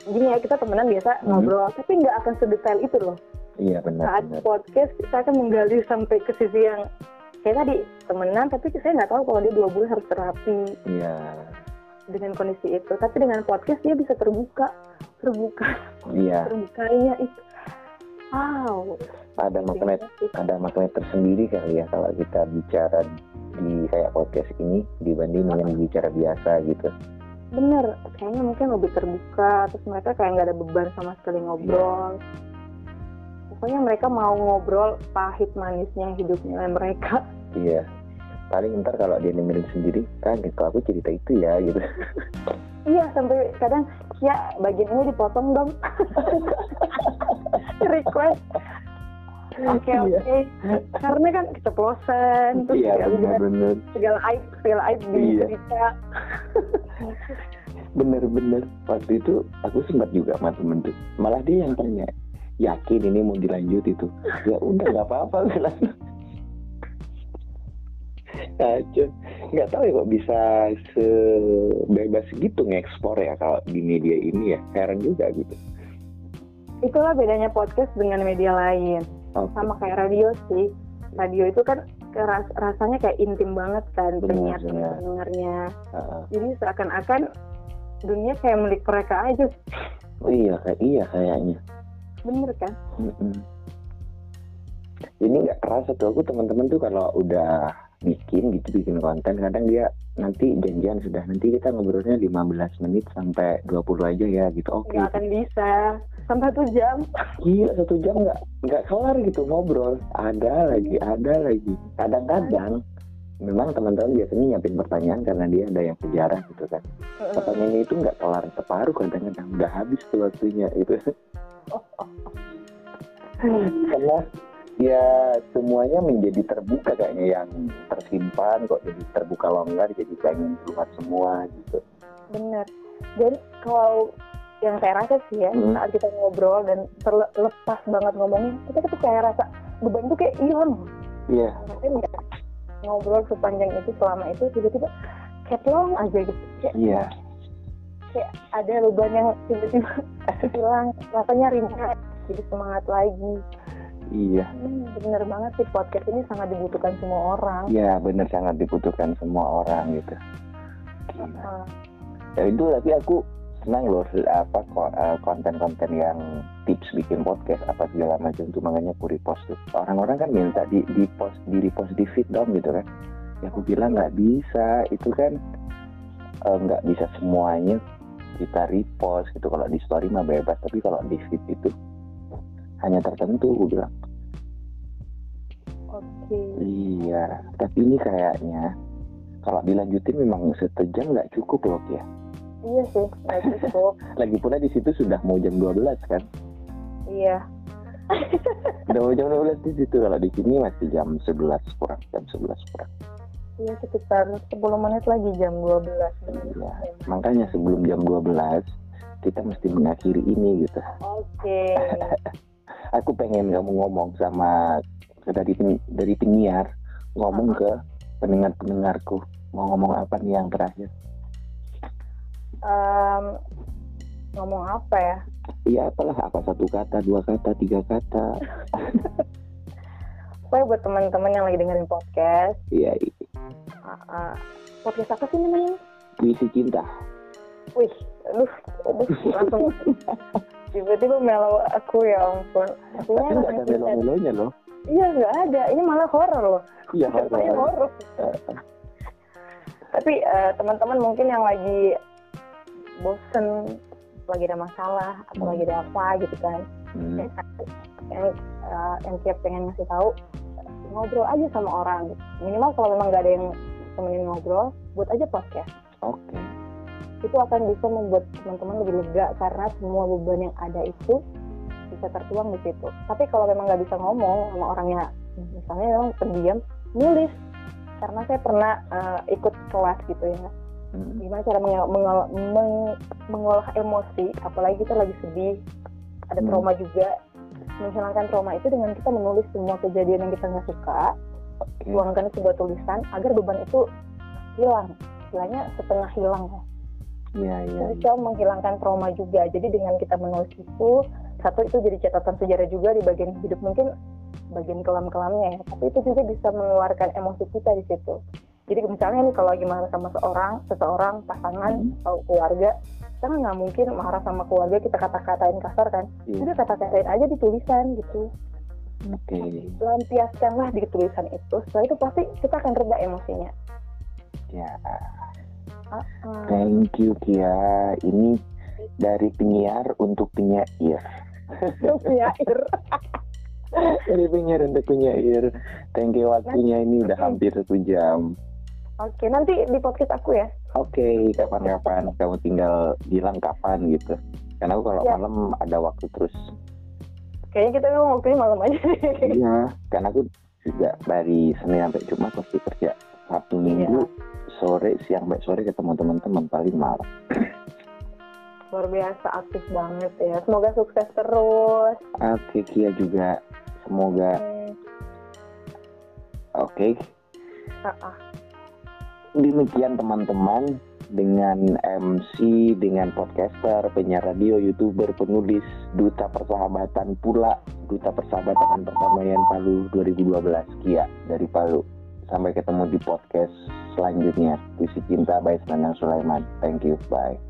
gini ya kita temenan biasa Hmm. ngobrol tapi nggak akan sedetail itu loh Iya benar saat benar. podcast kita akan menggali sampai ke sisi yang kayak tadi temenan tapi saya nggak tahu kalau dia dua bulan harus terapi Iya. Dengan kondisi itu. Tapi dengan podcast dia bisa terbuka. Terbuka. Iya. terbukanya itu. Wow. Ada magnet ada magnet tersendiri kali ya kalau kita bicara di kayak podcast ini dibanding dengan bicara biasa gitu. bener. Kayaknya mungkin lebih terbuka terus mereka kayak nggak ada beban sama sekali ngobrol. Pokoknya mereka mau ngobrol pahit manisnya hidupnya mereka. Iya. Paling ntar kalau dia dengerin sendiri, kan gitu aku cerita itu ya gitu. iya sampai kadang ya bagian ini dipotong dong [LAUGHS] request oke Iya. oke karena kan keceplosan terus Iya segala, benar-benar. segala aib segala aib Iya. dicerita Bener-bener. Waktu itu aku sempat juga sama temen tuh. Malah dia yang tanya, yakin ini mau dilanjut itu? Ya udah nggak apa-apa [LAUGHS] bilang. Kacau. Nggak tahu ya kok bisa sebebas gitu ngekspor ya kalau di media ini ya. Heran juga gitu. itulah bedanya podcast dengan media lain Oke. sama kayak radio sih radio itu kan keras- rasanya kayak intim banget kan penyiar pendengarnya Heeh. jadi seakan-akan dunia kayak milik mereka aja Oh iya, kayak iya kayaknya. bener kan Mm-mm. Ini nggak kerasa tuh aku teman-teman tuh kalau udah bikin gitu bikin konten. Kadang dia nanti janjian sudah nanti kita ngobrolnya 15 menit sampai 20 aja ya gitu. Oke. Nggak akan bisa. Sampai satu jam. Iya satu jam nggak nggak kelar gitu ngobrol. Ada lagi ada lagi. Kadang-kadang memang teman-teman biasanya nyiapin pertanyaan karena dia ada yang sejarah gitu kan. Pertanyaannya itu nggak kelar separuh kadang-kadang. Udah habis tuh waktunya itu karena ya semuanya menjadi terbuka kayaknya. Yang tersimpan kok jadi terbuka longgar jadi pengen keluar semua gitu. Bener. Dan kalau yang saya rasa sih ya Hmm. saat kita ngobrol dan terlepas banget ngomongin kita tuh kayak rasa beban tuh kayak hilang. Iya. Nggak ngobrol sepanjang itu selama itu tiba-tiba kayak long aja gitu. Kayak, iya. kayak ada beban yang tiba-tiba [LAUGHS] hilang. Rasanya ringan jadi semangat lagi Iya. Hmm, bener banget sih podcast ini sangat dibutuhkan semua orang. Iya bener sangat dibutuhkan semua orang gitu. Gila. Uh, Ya itu tapi aku senang loh apa eh, konten-konten yang tips bikin podcast apa segala macam tuh makanya aku repost tuh. Orang-orang kan minta di di post di repost di feed dong gitu kan. Ya aku bilang nggak bisa itu kan eh, nggak bisa semuanya kita repost gitu kalau di story mah bebas tapi kalau di feed itu hanya tertentu aku bilang Oke. iya tapi ini kayaknya kalau dilanjutin memang setejam nggak cukup loh ya Iya sih, nggak cukup. [LAUGHS] lagi pula di situ sudah mau jam 12 kan iya. [LAUGHS] udah mau jam 12 di situ kalau di sini masih jam 11 kurang jam 11 kurang Iya sekitar 10 menit lagi jam 12. Iya. makanya sebelum jam 12 kita mesti mengakhiri ini gitu Oke. [LAUGHS] aku pengen kamu ngomong sama dari dari penyiar ngomong ke pendengar pendengarku mau ngomong apa nih yang terakhir? Em, ngomong apa ya? Iya apalah apa satu kata dua kata tiga kata? [LAUGHS] Pokoknya buat teman-teman yang lagi dengerin podcast, iya uh, uh, podcast apa sih namanya? puisi cinta. Wih, aduh, aduh, langsung [LAUGHS] tiba-tiba melo aku ya ampun. Artinya tapi nggak ada melo-melonya loh Iya nggak ada, ini malah horor loh. iya horor. Tapi eh, teman-teman mungkin yang lagi bosen, lagi ada masalah atau Hmm. lagi ada apa gitu kan, Hmm, yang eh, yang tiap pengen ngasih tahu ngobrol aja sama orang. Minimal kalau memang nggak ada yang temenin ngobrol, buat aja podcast. oke Itu akan bisa membuat teman-teman lebih lega karena semua beban yang ada itu bisa tertuang di situ. Tapi kalau memang nggak bisa ngomong sama orangnya, misalnya memang pendiam, nulis. Karena saya pernah eh, ikut kelas gitu ya, Hmm, gimana cara menge- menge- meng- mengolah emosi, apalagi kita lagi sedih, ada Hmm. trauma juga. Menghilangkan trauma itu dengan kita menulis semua kejadian yang kita nggak suka, tuangkan ke sebuah tulisan agar beban itu hilang. Istilahnya setengah hilang lah iya iya itu bisa menghilangkan trauma juga. Jadi dengan kita menulis itu, satu itu jadi catatan sejarah juga di bagian hidup mungkin bagian kelam-kelamnya ya. Tapi itu juga bisa mengeluarkan emosi kita di situ. Jadi misalnya nih kalau lagi marah sama seorang, seseorang, pasangan, Hmm. atau keluarga, kita kan nggak mungkin marah sama keluarga kita kata-katain kasar kan. Iya, Udah kata-katain aja di tulisan gitu. oke Lampiaskanlah di tulisan itu. Setelah itu pasti kita akan reda emosinya. ya Ah, thank you Kia ini dari penyiar untuk penyair Ya, Ir. [LAUGHS] dari penyiar untuk penyair thank you waktunya ini udah hampir satu jam Oke, nanti di podcast aku ya. Oke, kapan-kapan kamu tinggal bilang kapan gitu. Karena aku kalau Ya. malam ada waktu terus. Kayaknya kita memang waktunya malam aja. iya, karena aku juga dari Senin sampai Jumat pasti kerja. Sabtu Minggu sore siang sampai sore ketemu teman-teman paling malam. [CLEARS THROAT] Luar biasa aktif banget ya. Semoga sukses terus. Oke, Kia juga semoga oke. ah, ah. Demikian teman-teman dengan MC, dengan podcaster, penyiar radio, youtuber, penulis, duta persahabatan pula, duta persahabatan dan perdamaian Palu 2012 Kia dari Palu. Sampai ketemu di podcast selanjutnya. Puisi Cinta by Senang Sulaiman. Thank you. Bye.